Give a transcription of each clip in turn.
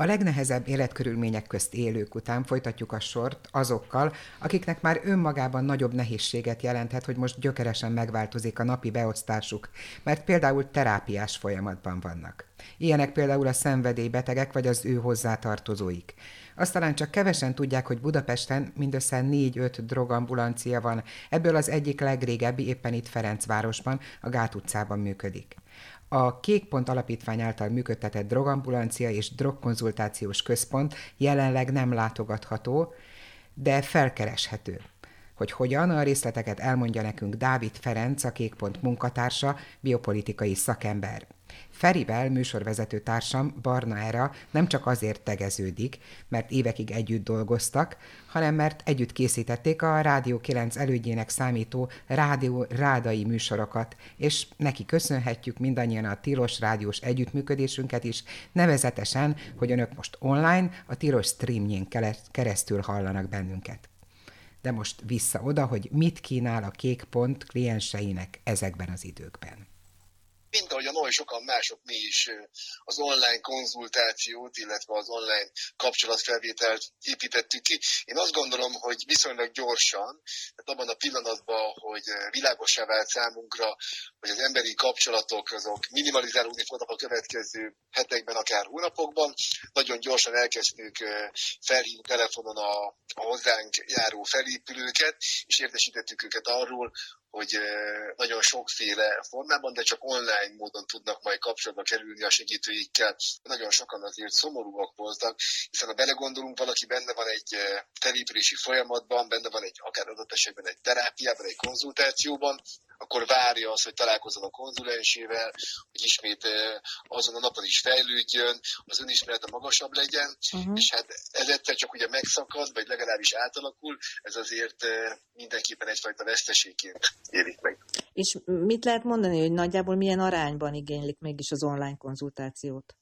A legnehezebb életkörülmények közt élők után folytatjuk a sort azokkal, akiknek már önmagában nagyobb nehézséget jelenthet, hogy most gyökeresen megváltozik a napi beosztásuk, mert például terápiás folyamatban vannak. Ilyenek például a szenvedélybetegek vagy az ő hozzátartozóik. Azt talán csak kevesen tudják, hogy Budapesten mindössze 4-5 drogambulancia van, ebből az egyik legrégebbi éppen itt Ferencvárosban, a Gát utcában működik. A Kékpont Alapítvány által működtetett drogambulancia és drogkonzultációs központ jelenleg nem látogatható, de felkereshető. Hogy hogyan, a részleteket elmondja nekünk Dávid Ferenc, a Kékpont munkatársa, biopolitikai szakember. Ferivel műsorvezető társam Barna Era nem csak azért tegeződik, mert évekig együtt dolgoztak, hanem mert együtt készítették a Rádió 9 elődjének számító Rádió Rádai műsorokat, és neki köszönhetjük mindannyian a Tilos rádiós együttműködésünket is, nevezetesen, hogy önök most online a Tilos streamjén keresztül hallanak bennünket. De most vissza oda, hogy mit kínál a Kék Pont klienseinek ezekben az időkben mint ahogy a nagyon sokan mások mi is az online konzultációt, illetve az online kapcsolatfelvételt építettük ki. Én azt gondolom, hogy viszonylag gyorsan, tehát abban a pillanatban, hogy világosá vált számunkra, hogy az emberi kapcsolatok azok minimalizálódni fognak a következő hetekben, akár hónapokban, nagyon gyorsan elkezdtük felhívni telefonon a, a hozzánk járó felépülőket, és értesítettük őket arról, hogy nagyon sokféle formában, de csak online módon tudnak majd kapcsolatba kerülni a segítőikkel. Nagyon sokan azért szomorúak voltak, hiszen ha belegondolunk, valaki benne van egy telépülési folyamatban, benne van egy akár adott esetben egy terápiában, egy konzultációban, akkor várja azt, hogy találkozzon a konzulensével, hogy ismét azon a napon is fejlődjön, az önismerete magasabb legyen, uh-huh. és hát ez egyszer csak ugye megszakad, vagy legalábbis átalakul, ez azért mindenképpen egyfajta veszteségként élik meg. És mit lehet mondani, hogy nagyjából milyen arányban igénylik mégis az online konzultációt?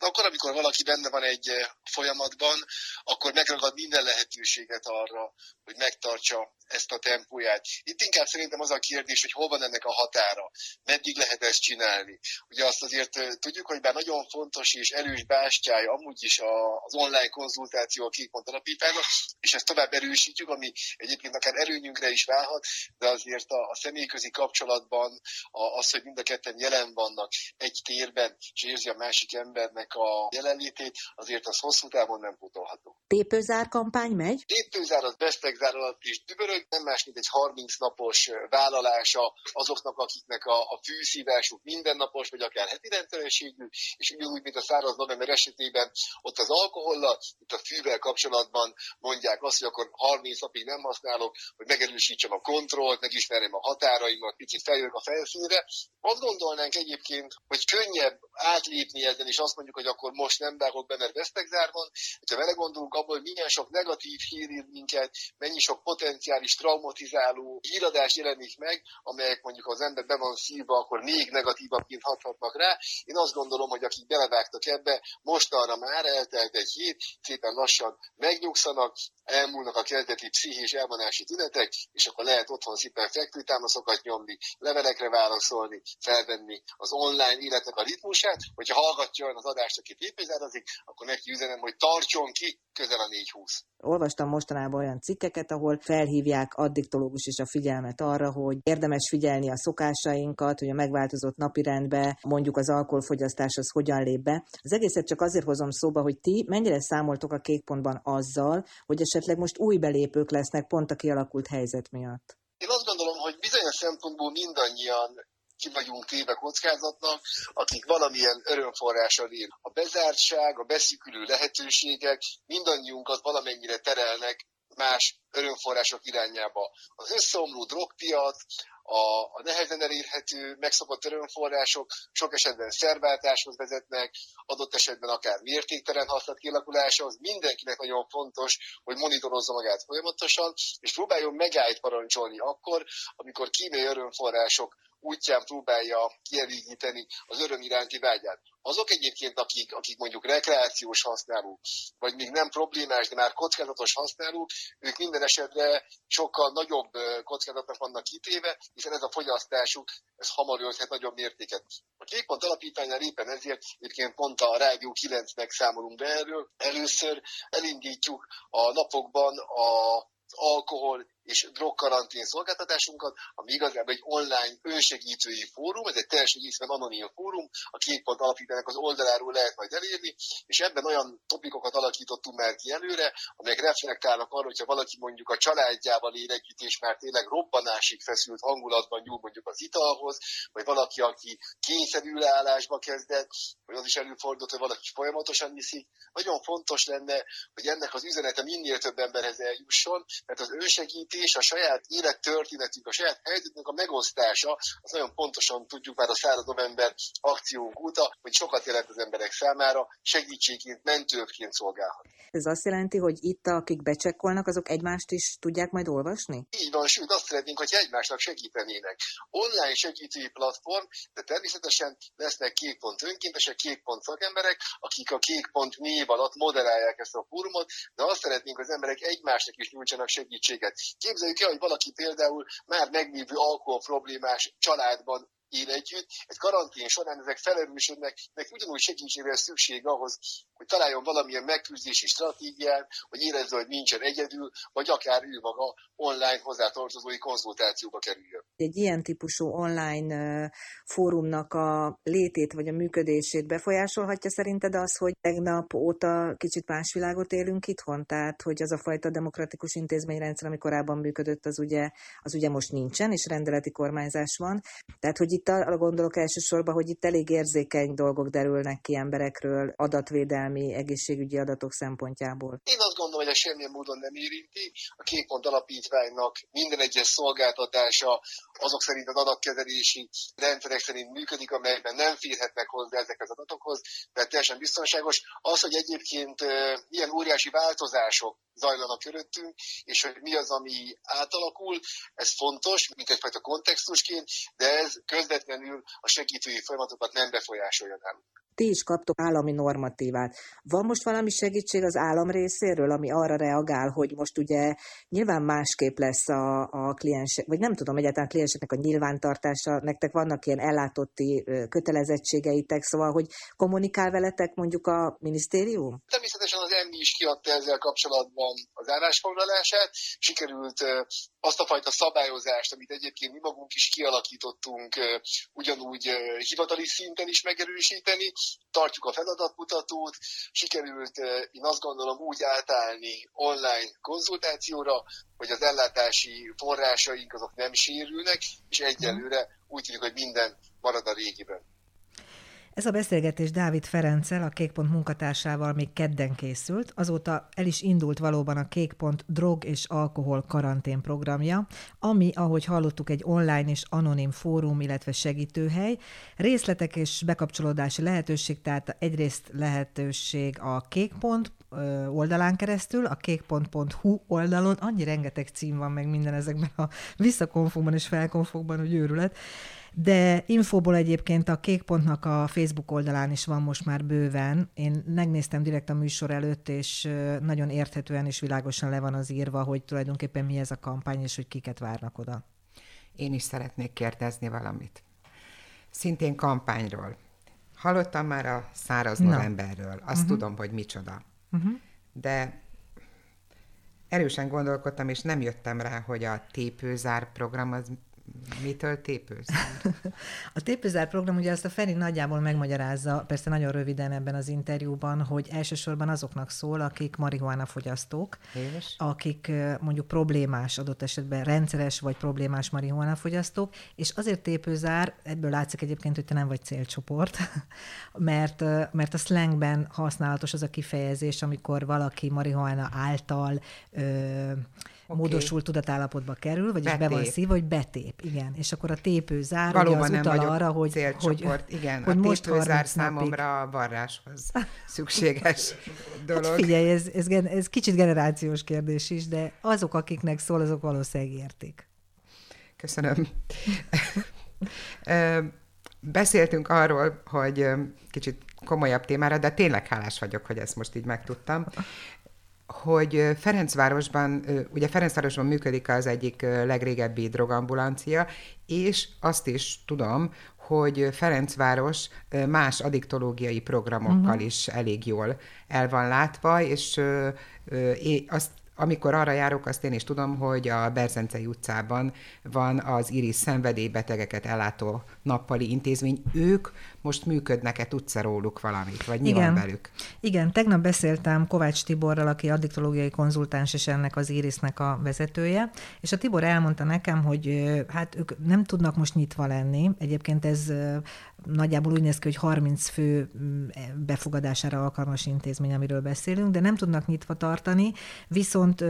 Tehát akkor, amikor valaki benne van egy folyamatban, akkor megragad minden lehetőséget arra, hogy megtartsa ezt a tempóját. Itt inkább szerintem az a kérdés, hogy hol van ennek a határa, meddig lehet ezt csinálni. Ugye azt azért tudjuk, hogy bár nagyon fontos és erős bástyája amúgy is az online konzultáció a Kékpont alapítványnak, és ezt tovább erősítjük, ami egyébként akár erőnyünkre is válhat, de azért a, a személyközi kapcsolatban az, hogy mind a ketten jelen vannak egy térben, és érzi a másik embernek a jelenlétét, azért az hosszú távon nem pótolható. Tépőzár kampány megy? Tépőzár az bestegzár alatt is dübörög, nem más, mint egy 30 napos vállalása azoknak, akiknek a, a fűszívásuk mindennapos, vagy akár heti rendszerességű, és ugyanúgy, mint a száraz november esetében, ott az alkohollal, itt a fűvel kapcsolatban mondják azt, hogy akkor 30 napig nem használok, hogy megerősítsem a kontrollt, megismerjem a határaimat, picit feljövök a felszínre. Azt gondolnánk egyébként, hogy könnyebb átlépni ezen, és azt mondjuk, hogy akkor most nem vágok be, mert vesztegzárban. Ha vele gondolunk abból, hogy milyen sok negatív hír ír minket, mennyi sok potenciális traumatizáló híradás jelenik meg, amelyek mondjuk az ember be van szívva, akkor még negatívabbként hathatnak rá. Én azt gondolom, hogy akik belevágtak ebbe, most arra már eltelt egy hét, szépen lassan megnyugszanak, elmúlnak a kezdeti pszichés elvonási tünetek, és akkor lehet otthon szépen fekvőtámaszokat nyomni, levelekre válaszolni, felvenni az online életnek a ritmusát, hogyha hallgatja az adást, aki pépézárazik, akkor neki üzenem, hogy tartson ki közel a 420. Olvastam mostanában olyan cikkeket, ahol felhívják addiktológus is a figyelmet arra, hogy érdemes figyelni a szokásainkat, hogy a megváltozott napirendbe mondjuk az alkoholfogyasztás az hogyan lép be. Az egészet csak azért hozom szóba, hogy ti mennyire számoltok a kékpontban azzal, hogy esetleg most új belépők lesznek pont a kialakult helyzet miatt. Én azt gondolom, hogy bizonyos szempontból mindannyian ki vagyunk téve kockázatnak, akik valamilyen örömforrással él. A bezártság, a beszűkülő lehetőségek mindannyiunkat valamennyire terelnek más örömforrások irányába. Az összeomló drogpiac, a, a nehezen elérhető, megszokott örömforrások sok esetben szerváltáshoz vezetnek, adott esetben akár mértéktelen használat kialakulásához. Mindenkinek nagyon fontos, hogy monitorozza magát folyamatosan, és próbáljon megállt parancsolni akkor, amikor kínai örömforrások útján próbálja kielégíteni az öröm iránti vágyát. Azok egyébként, akik, akik mondjuk rekreációs használók, vagy még nem problémás, de már kockázatos használók, ők minden esetre sokkal nagyobb kockázatnak vannak kitéve, hiszen ez a fogyasztásuk, ez hamar ölthet nagyobb mértéket. A két pont alapítványnál éppen ezért egyébként pont a Rádió 9-nek számolunk be erről. Először elindítjuk a napokban a alkohol és drogkarantén szolgáltatásunkat, ami igazából egy online önsegítői fórum, ez egy teljesen egészen anonim fórum, a két pont alapítanak az oldaláról lehet majd elérni, és ebben olyan topikokat alakítottunk már ki előre, amelyek reflektálnak arra, hogyha valaki mondjuk a családjával él együtt, és már tényleg robbanásig feszült hangulatban nyúl mondjuk az italhoz, vagy valaki, aki kényszerülállásba kezdett, vagy az is előfordult, hogy valaki folyamatosan viszik. Nagyon fontos lenne, hogy ennek az üzenete minél több emberhez eljusson, mert az önsegítés, a saját élettörténetünk, a saját helyzetünk a megosztása, az nagyon pontosan tudjuk már a század november akciónk óta, hogy sokat jelent az emberek számára, segítségként, mentőként szolgálhat. Ez azt jelenti, hogy itt, akik becsekkolnak, azok egymást is tudják majd olvasni? Így van, sőt azt szeretnénk, hogy egymásnak segítenének. Online segítői platform, de természetesen lesznek kék pont önkéntesek, kék pont szakemberek, akik a kék pont név alatt moderálják ezt a fórumot, de azt szeretnénk, hogy az emberek egymásnak is nyújtsanak segítséget. Képzeljük el, hogy valaki például már meglévő alkohol problémás családban él együtt, egy karantén során ezek felerősödnek, neki ugyanúgy segítségre szükség ahhoz, hogy találjon valamilyen megküzdési stratégiát, hogy érezze, hogy nincsen egyedül, vagy akár ő maga online hozzátartozói konzultációba kerüljön. Egy ilyen típusú online fórumnak a létét vagy a működését befolyásolhatja szerinted az, hogy tegnap óta kicsit más világot élünk itthon? Tehát, hogy az a fajta demokratikus intézményrendszer, ami korábban működött, az ugye, az ugye most nincsen, és rendeleti kormányzás van. Tehát, hogy itt arra gondolok elsősorban, hogy itt elég érzékeny dolgok derülnek ki emberekről adatvédelmi, egészségügyi adatok szempontjából. Én azt gondolom, hogy a semmilyen módon nem érinti. A két alapítványnak minden egyes szolgáltatása azok szerint az adatkezelési rendszerek szerint működik, amelyben nem férhetnek hozzá ezekhez az adatokhoz, tehát teljesen biztonságos. Az, hogy egyébként milyen óriási változások zajlanak körülöttünk, és hogy mi az, ami átalakul, ez fontos, mint egyfajta kontextusként, de ez közvetlenül a segítői folyamatokat nem befolyásolja nálunk ti is kaptok állami normatívát. Van most valami segítség az állam részéről, ami arra reagál, hogy most ugye nyilván másképp lesz a, a kliensek, vagy nem tudom, egyáltalán a klienseknek a nyilvántartása, nektek vannak ilyen ellátotti kötelezettségeitek, szóval, hogy kommunikál veletek mondjuk a minisztérium? Természetesen az EMI is kiadta ezzel kapcsolatban az állásfoglalását, sikerült azt a fajta szabályozást, amit egyébként mi magunk is kialakítottunk, ugyanúgy hivatali szinten is megerősíteni. Tartjuk a feladatmutatót, sikerült, én azt gondolom, úgy átállni online konzultációra, hogy az ellátási forrásaink azok nem sérülnek, és egyelőre úgy tűnik, hogy minden marad a régiben. Ez a beszélgetés Dávid Ferenccel, a Kékpont munkatársával még kedden készült, azóta el is indult valóban a Kékpont drog és alkohol karantén programja, ami, ahogy hallottuk, egy online és anonim fórum, illetve segítőhely. Részletek és bekapcsolódási lehetőség, tehát egyrészt lehetőség a Kékpont oldalán keresztül, a kékpont.hu oldalon, annyi rengeteg cím van meg minden ezekben a visszakonfokban és felkonfokban, hogy őrület de infóból egyébként a Kékpontnak a Facebook oldalán is van most már bőven. Én megnéztem direkt a műsor előtt, és nagyon érthetően és világosan le van az írva, hogy tulajdonképpen mi ez a kampány, és hogy kiket várnak oda. Én is szeretnék kérdezni valamit. Szintén kampányról. Hallottam már a száraz Na. novemberről. Azt uh-huh. tudom, hogy micsoda. Uh-huh. De erősen gondolkodtam, és nem jöttem rá, hogy a tépőzár program az Mitől tépőzár? a tépőzár program ugye azt a Feri nagyjából megmagyarázza, persze nagyon röviden ebben az interjúban, hogy elsősorban azoknak szól, akik marihuána fogyasztók, és? akik mondjuk problémás adott esetben rendszeres vagy problémás marihuána fogyasztók, és azért tépőzár, ebből látszik egyébként, hogy te nem vagy célcsoport, mert, mert a slangben használatos az a kifejezés, amikor valaki marihuána által ö, okay. módosult tudatállapotba kerül, vagyis betép. be van szív, vagy betép, igen. És akkor a tépő zár, Valóban az nem utal arra, hogy, hogy, igen, hogy a most tépőzár számomra a varráshoz szükséges dolog. Hát figyelj, ez, ez, ez kicsit generációs kérdés is, de azok, akiknek szól, azok valószínűleg értik. Köszönöm. Beszéltünk arról, hogy kicsit komolyabb témára, de tényleg hálás vagyok, hogy ezt most így megtudtam hogy Ferencvárosban, ugye Ferencvárosban működik az egyik legrégebbi drogambulancia, és azt is tudom, hogy Ferencváros más adiktológiai programokkal uh-huh. is elég jól el van látva, és azt amikor arra járok, azt én is tudom, hogy a Berzencei utcában van az Iris szenvedélybetegeket ellátó nappali intézmény. Ők most működnek-e, tudsz -e róluk valamit, vagy mi Igen. van velük? Igen, tegnap beszéltem Kovács Tiborral, aki addiktológiai konzultáns és ennek az Irisnek a vezetője, és a Tibor elmondta nekem, hogy hát ők nem tudnak most nyitva lenni. Egyébként ez nagyjából úgy néz ki, hogy 30 fő mm, befogadására alkalmas intézmény, amiről beszélünk, de nem tudnak nyitva tartani, viszont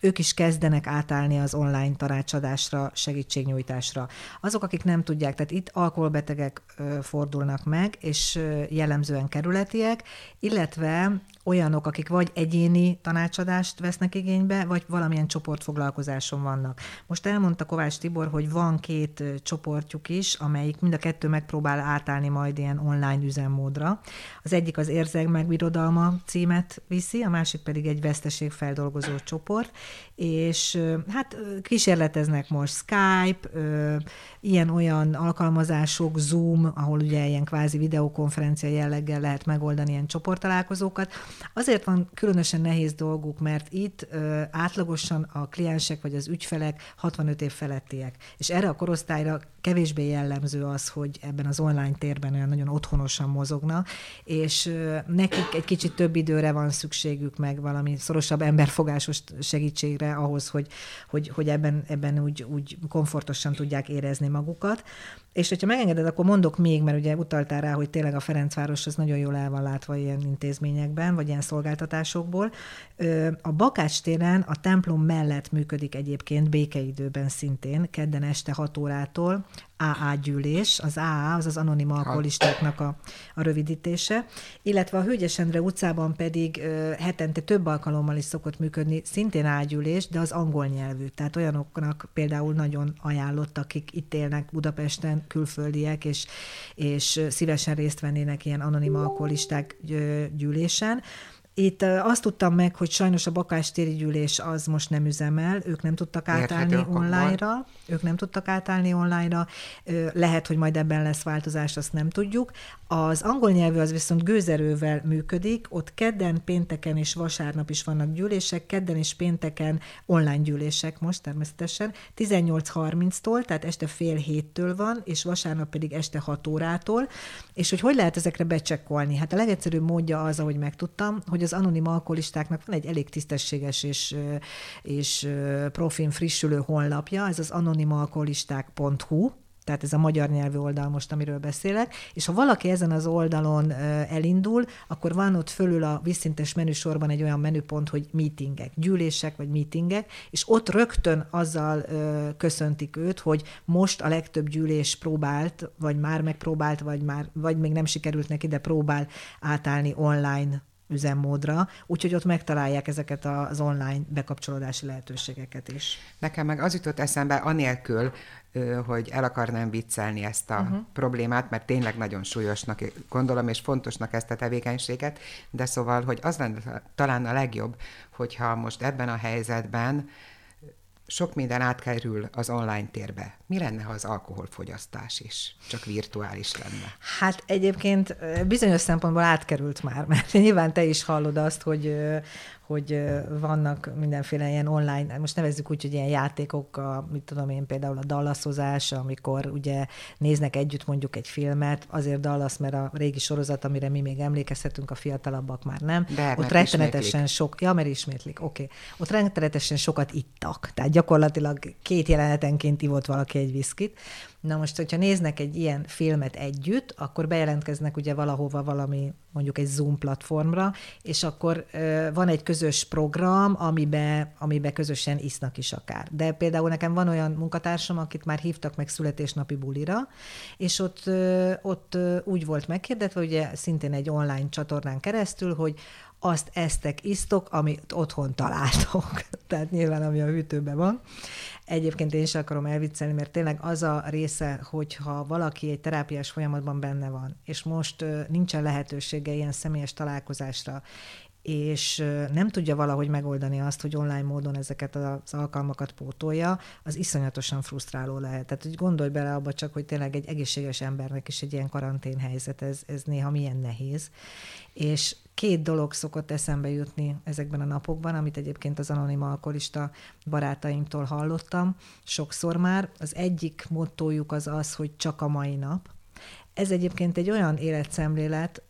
ők is kezdenek átállni az online tanácsadásra, segítségnyújtásra. Azok, akik nem tudják, tehát itt alkoholbetegek fordulnak meg, és jellemzően kerületiek, illetve olyanok, akik vagy egyéni tanácsadást vesznek igénybe, vagy valamilyen csoportfoglalkozáson vannak. Most elmondta Kovács Tibor, hogy van két csoportjuk is, amelyik mind a kettő megpróbál átállni majd ilyen online üzemmódra. Az egyik az Érzeg megbirodalma címet viszi, a másik pedig egy veszteségfeldolgozó csoport, és hát kísérleteznek most Skype, ilyen-olyan alkalmazások, Zoom, ahol ugye ilyen kvázi videokonferencia jelleggel lehet megoldani ilyen csoporttalálkozókat. Azért van különösen nehéz dolguk, mert itt ö, átlagosan a kliensek vagy az ügyfelek 65 év felettiek, és erre a korosztályra kevésbé jellemző az, hogy ebben az online térben olyan nagyon otthonosan mozognak, és ö, nekik egy kicsit több időre van szükségük meg valami szorosabb emberfogásos segítségre ahhoz, hogy, hogy, hogy ebben, ebben úgy, úgy komfortosan tudják érezni magukat. És hogyha megengeded, akkor mondok még, mert ugye utaltál rá, hogy tényleg a Ferencváros az nagyon jól el van látva ilyen intézményekben, vagy ilyen szolgáltatásokból. A Bakács téren a templom mellett működik egyébként békeidőben szintén, kedden este 6 órától AA gyűlés, az AA az az anonim alkoholistáknak a, a rövidítése, illetve a Hőgyes Endre utcában pedig ö, hetente több alkalommal is szokott működni, szintén AA gyűlés, de az angol nyelvű. Tehát olyanoknak például nagyon ajánlott, akik itt élnek Budapesten, külföldiek, és, és szívesen részt vennének ilyen anonim alkoholisták gyűlésen. Itt azt tudtam meg, hogy sajnos a bakástéri gyűlés az most nem üzemel, ők nem tudtak átállni online-ra, ők nem tudtak átállni online-ra, lehet, hogy majd ebben lesz változás, azt nem tudjuk. Az angol nyelvű az viszont gőzerővel működik, ott kedden, pénteken és vasárnap is vannak gyűlések, kedden és pénteken online gyűlések most természetesen, 18.30-tól, tehát este fél héttől van, és vasárnap pedig este 6 órától, és hogy hogy lehet ezekre becsekkolni? Hát a legegyszerűbb módja az, ahogy megtudtam, hogy az anonim alkoholistáknak van egy elég tisztességes és, és profin frissülő honlapja, ez az anonimalkoholisták.hu, tehát ez a magyar nyelvű oldal most, amiről beszélek, és ha valaki ezen az oldalon elindul, akkor van ott fölül a vízszintes menüsorban egy olyan menüpont, hogy meetingek, gyűlések vagy meetingek, és ott rögtön azzal köszöntik őt, hogy most a legtöbb gyűlés próbált, vagy már megpróbált, vagy, már, vagy még nem sikerült neki, de próbál átállni online üzemmódra, úgyhogy ott megtalálják ezeket az online bekapcsolódási lehetőségeket is. Nekem meg az jutott eszembe, anélkül, hogy el akarnám viccelni ezt a uh-huh. problémát, mert tényleg nagyon súlyosnak gondolom, és fontosnak ezt a tevékenységet, de szóval, hogy az lenne talán a legjobb, hogyha most ebben a helyzetben sok minden átkerül az online térbe. Mi lenne, ha az alkoholfogyasztás is csak virtuális lenne? Hát egyébként bizonyos szempontból átkerült már, mert nyilván te is hallod azt, hogy hogy vannak mindenféle ilyen online, most nevezzük úgy, hogy ilyen játékok, a, mit tudom én, például a dallaszozás, amikor ugye néznek együtt mondjuk egy filmet, azért dallasz, mert a régi sorozat, amire mi még emlékezhetünk, a fiatalabbak már nem. De, ott rettenetesen sok, ja, mert ismétlik, oké. Okay. Ott rettenetesen sokat ittak, tehát gyakorlatilag két jelenetenként ivott valaki egy viszkit. Na most, hogyha néznek egy ilyen filmet együtt, akkor bejelentkeznek ugye valahova valami, mondjuk egy Zoom platformra, és akkor van egy közös program, amibe, amibe közösen isznak is akár. De például nekem van olyan munkatársam, akit már hívtak meg születésnapi bulira, és ott, ott úgy volt megkérdetve, ugye szintén egy online csatornán keresztül, hogy azt esztek, isztok, amit otthon találtok. Tehát nyilván, ami a hűtőben van. Egyébként én is akarom elviccelni, mert tényleg az a része, hogyha valaki egy terápiás folyamatban benne van, és most nincsen lehetősége ilyen személyes találkozásra, és nem tudja valahogy megoldani azt, hogy online módon ezeket az alkalmakat pótolja, az iszonyatosan frusztráló lehet. Tehát hogy gondolj bele abba csak, hogy tényleg egy egészséges embernek is egy ilyen karantén helyzet, ez, ez néha milyen nehéz. És két dolog szokott eszembe jutni ezekben a napokban, amit egyébként az anonim alkoholista barátaimtól hallottam sokszor már. Az egyik mottójuk az az, hogy csak a mai nap, ez egyébként egy olyan életszemlélet,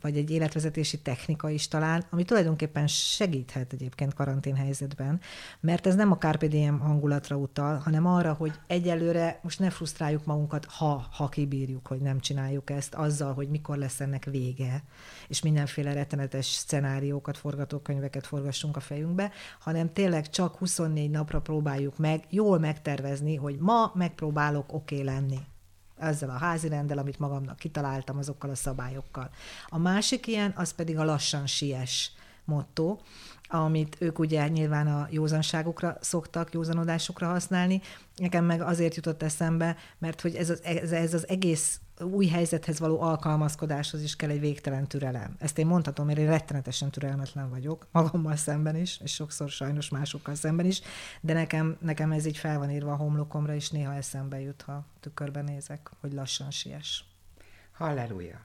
vagy egy életvezetési technika is talán, ami tulajdonképpen segíthet egyébként karanténhelyzetben, mert ez nem a Carpe Diem hangulatra utal, hanem arra, hogy egyelőre most ne frusztráljuk magunkat, ha, ha kibírjuk, hogy nem csináljuk ezt, azzal, hogy mikor lesz ennek vége, és mindenféle rettenetes szenáriókat, forgatókönyveket forgassunk a fejünkbe, hanem tényleg csak 24 napra próbáljuk meg jól megtervezni, hogy ma megpróbálok oké okay lenni ezzel a házi rendel, amit magamnak kitaláltam, azokkal a szabályokkal. A másik ilyen, az pedig a lassan siess motto, amit ők ugye nyilván a józanságukra szoktak, józanodásukra használni. Nekem meg azért jutott eszembe, mert hogy ez az, ez, ez az egész új helyzethez való alkalmazkodáshoz is kell egy végtelen türelem. Ezt én mondhatom, mert én rettenetesen türelmetlen vagyok, magammal szemben is, és sokszor sajnos másokkal szemben is, de nekem, nekem ez így fel van írva a homlokomra, és néha eszembe jut, ha tükörben nézek, hogy lassan siess. Halleluja!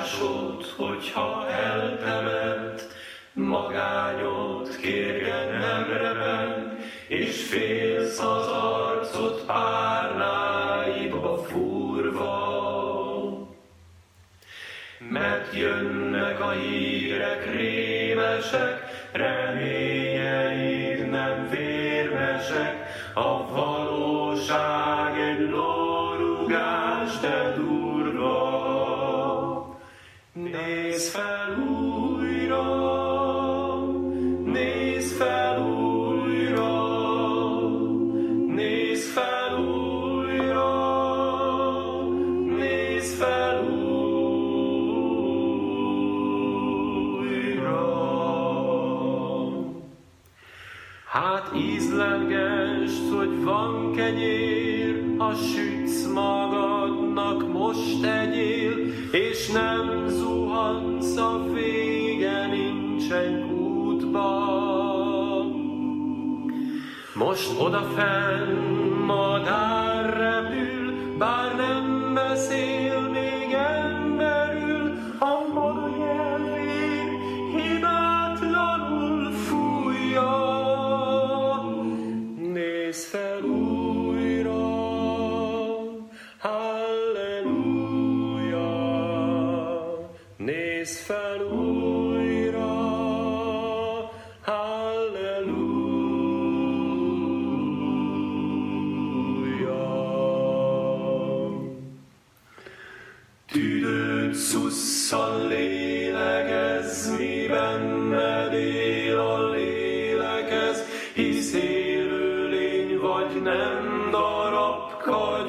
másod, hogyha eltement, magányod kérgen nem remen, és félsz az arcot párnáiba furva. Mert jönnek a hírek rémesek, remény oder Fan. Lindendorp korv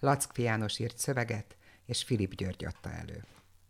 Lack János írt szöveget, és Filip György adta elő.